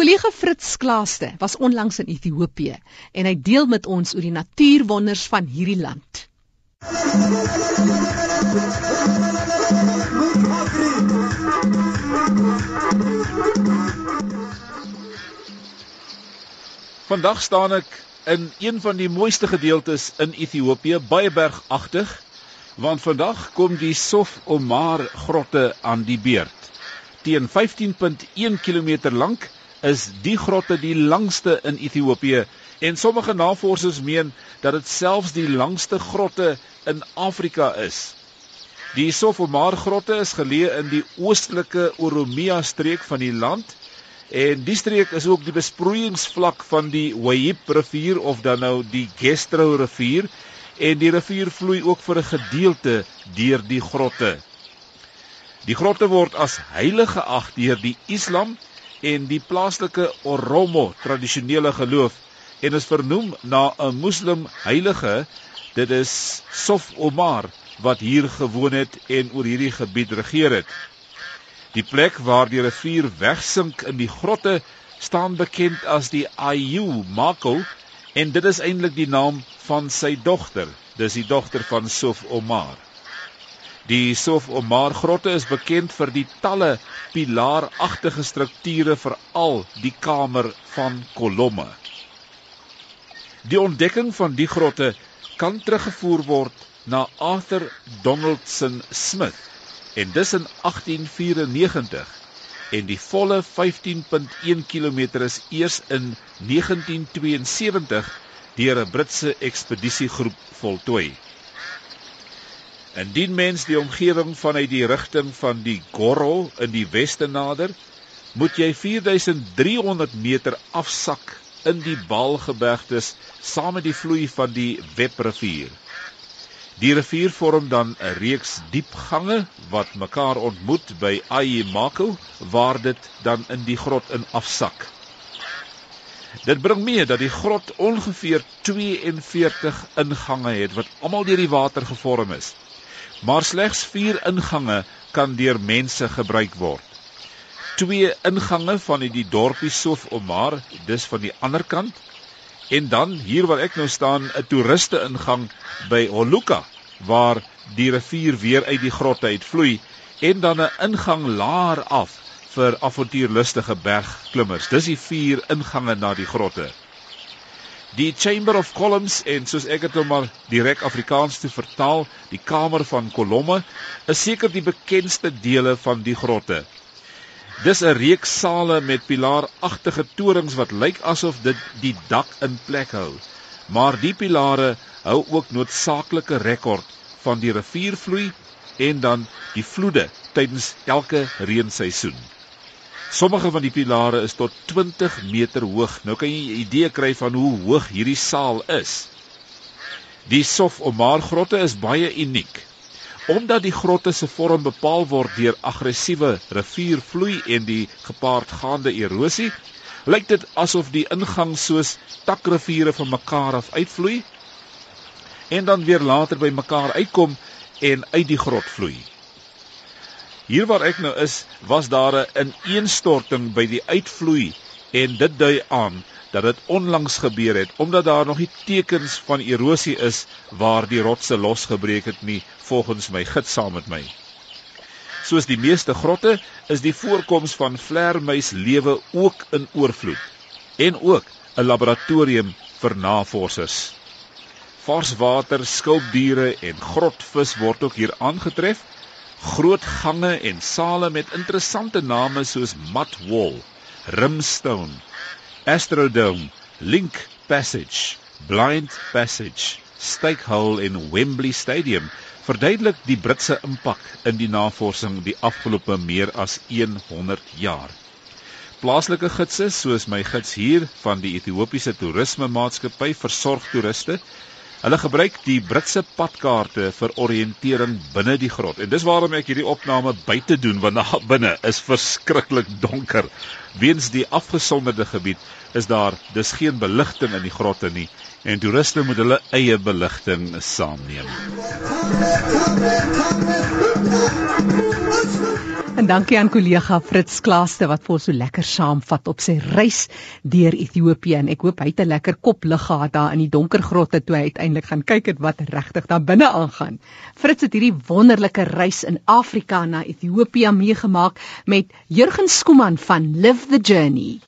Kollega Fritz Klaaste was onlangs in Ethiopië en hy deel met ons oor die natuurwonders van hierdie land. Vandag staan ek in een van die mooiste gedeeltes in Ethiopië, baie bergagtig, want vandag kom die Sof Omar grotte aan die beurt. Teen 15.1 km lank is die grotte die langste in Ethiopië en sommige navorsers meen dat dit selfs die langste grotte in Afrika is. Die Sof Omar grotte is geleë in die oostelike Oromia streek van die land En die streek is ook die besproeiingsvlak van die Wahib rivier of dan nou die Gestro rivier en die rivier vloei ook vir 'n gedeelte deur die grotte. Die grotte word as heilig geag deur die Islam en die plaaslike Oromo tradisionele geloof en is vernoem na 'n moslim heilige. Dit is Sof Omar wat hier gewoon het en oor hierdie gebied regeer het. Die plek waar die rivier wegsink in die grotte staan bekend as die Ayu Mako en dit is eintlik die naam van sy dogter. Dis die dogter van Sof Omar. Die Sof Omar grotte is bekend vir die talle pilaaragtige strukture veral die kamer van kolomme. Die ontdekking van die grotte kan teruggevoer word na Arthur Donaldson Smith en dis in 1894 en die volle 15.1 km is eers in 1972 deur 'n Britse ekspedisiegroep voltooi. Indien mens die omgewing vanuit die rigting van die Gorro in die weste nader, moet jy 4300 meter afsak in die Baalgebergtes saam met die vloei van die Webrivier. Die rivier vorm dan 'n reeks diep gange wat mekaar ontmoet by Ayimako waar dit dan in die grot in afsak. Dit bring mee dat die grot ongeveer 42 ingange het wat almal deur die water gevorm is. Maar slegs 4 ingange kan deur mense gebruik word. Twee ingange van die dorpie Sof Omar, dis van die ander kant En dan hier waar ek nou staan, 'n toeriste ingang by Holuka waar die rivier weer uit die grotte uitvloei en dan 'n ingang laer af vir avontuurlustige bergklimmers. Dis die vier ingange na die grotte. Die Chamber of Columns en soos ek dit nou maar direk Afrikaans te vertaal, die kamer van kolomme, is seker die bekendste dele van die grotte. Dis 'n reeks sale met pilaaragtige torings wat lyk asof dit die dak in plek hou. Maar die pilare hou ook noodsaaklike rekord van die riviervloei en dan die vloede tydens elke reenseisoen. Sommige van die pilare is tot 20 meter hoog. Nou kan jy 'n idee kry van hoe hoog hierdie saal is. Die Sof Omar grotte is baie uniek omdat die grotte se vorm bepaal word deur aggressiewe riviervloei en die gepaardgaande erosie, lyk dit asof die ingang soos takriviere van mekaar af uitvloei en dan weer later by mekaar uitkom en uit die grot vloei. Hier waar ek nou is, was daar 'n ineenstorting by die uitvloei en dit dui aan dat dit onlangs gebeur het omdat daar nog nie tekens van erosie is waar die rotse losgebreek het nie volgens my gids saam met my. Soos die meeste grotte is die voorkoms van vlermuis lewe ook in oorvloed en ook 'n laboratorium vir navorsers. Varswater, skulpdiere en grotvis word ook hier aangetref. Groot gange en sale met interessante name soos Mudwall, Rimstone, Astrodome, Link Passage, Blind Passage, Stakehole en Wembley Stadium verduidelik die Britse impak in die navorsing die afgelope meer as 100 jaar. Plaaslike gidse soos my gids hier van die Ethiopiese Toerisme Maatskappy versorg toeriste Hulle gebruik die Britse padkaarte vir oriëntering binne die grot. En dis waarom ek hierdie opname buite doen want daar binne is verskriklik donker. Weens die afgesonderde gebied is daar dis geen beligting in die grotte nie en toeriste moet hulle eie beligting saamneem. En dankie aan kollega Fritz Klaaste wat vir ons so lekker saamvat op sy reis deur Ethiopië en ek hoop hy het 'n lekker kop lig gehad daar in die donker grotte toe hy uiteindelik gaan kyk het wat regtig daar binne aangaan. Fritz het hierdie wonderlike reis in Afrika na Ethiopië meegemaak met Jurgen Skuman van Live the Journey.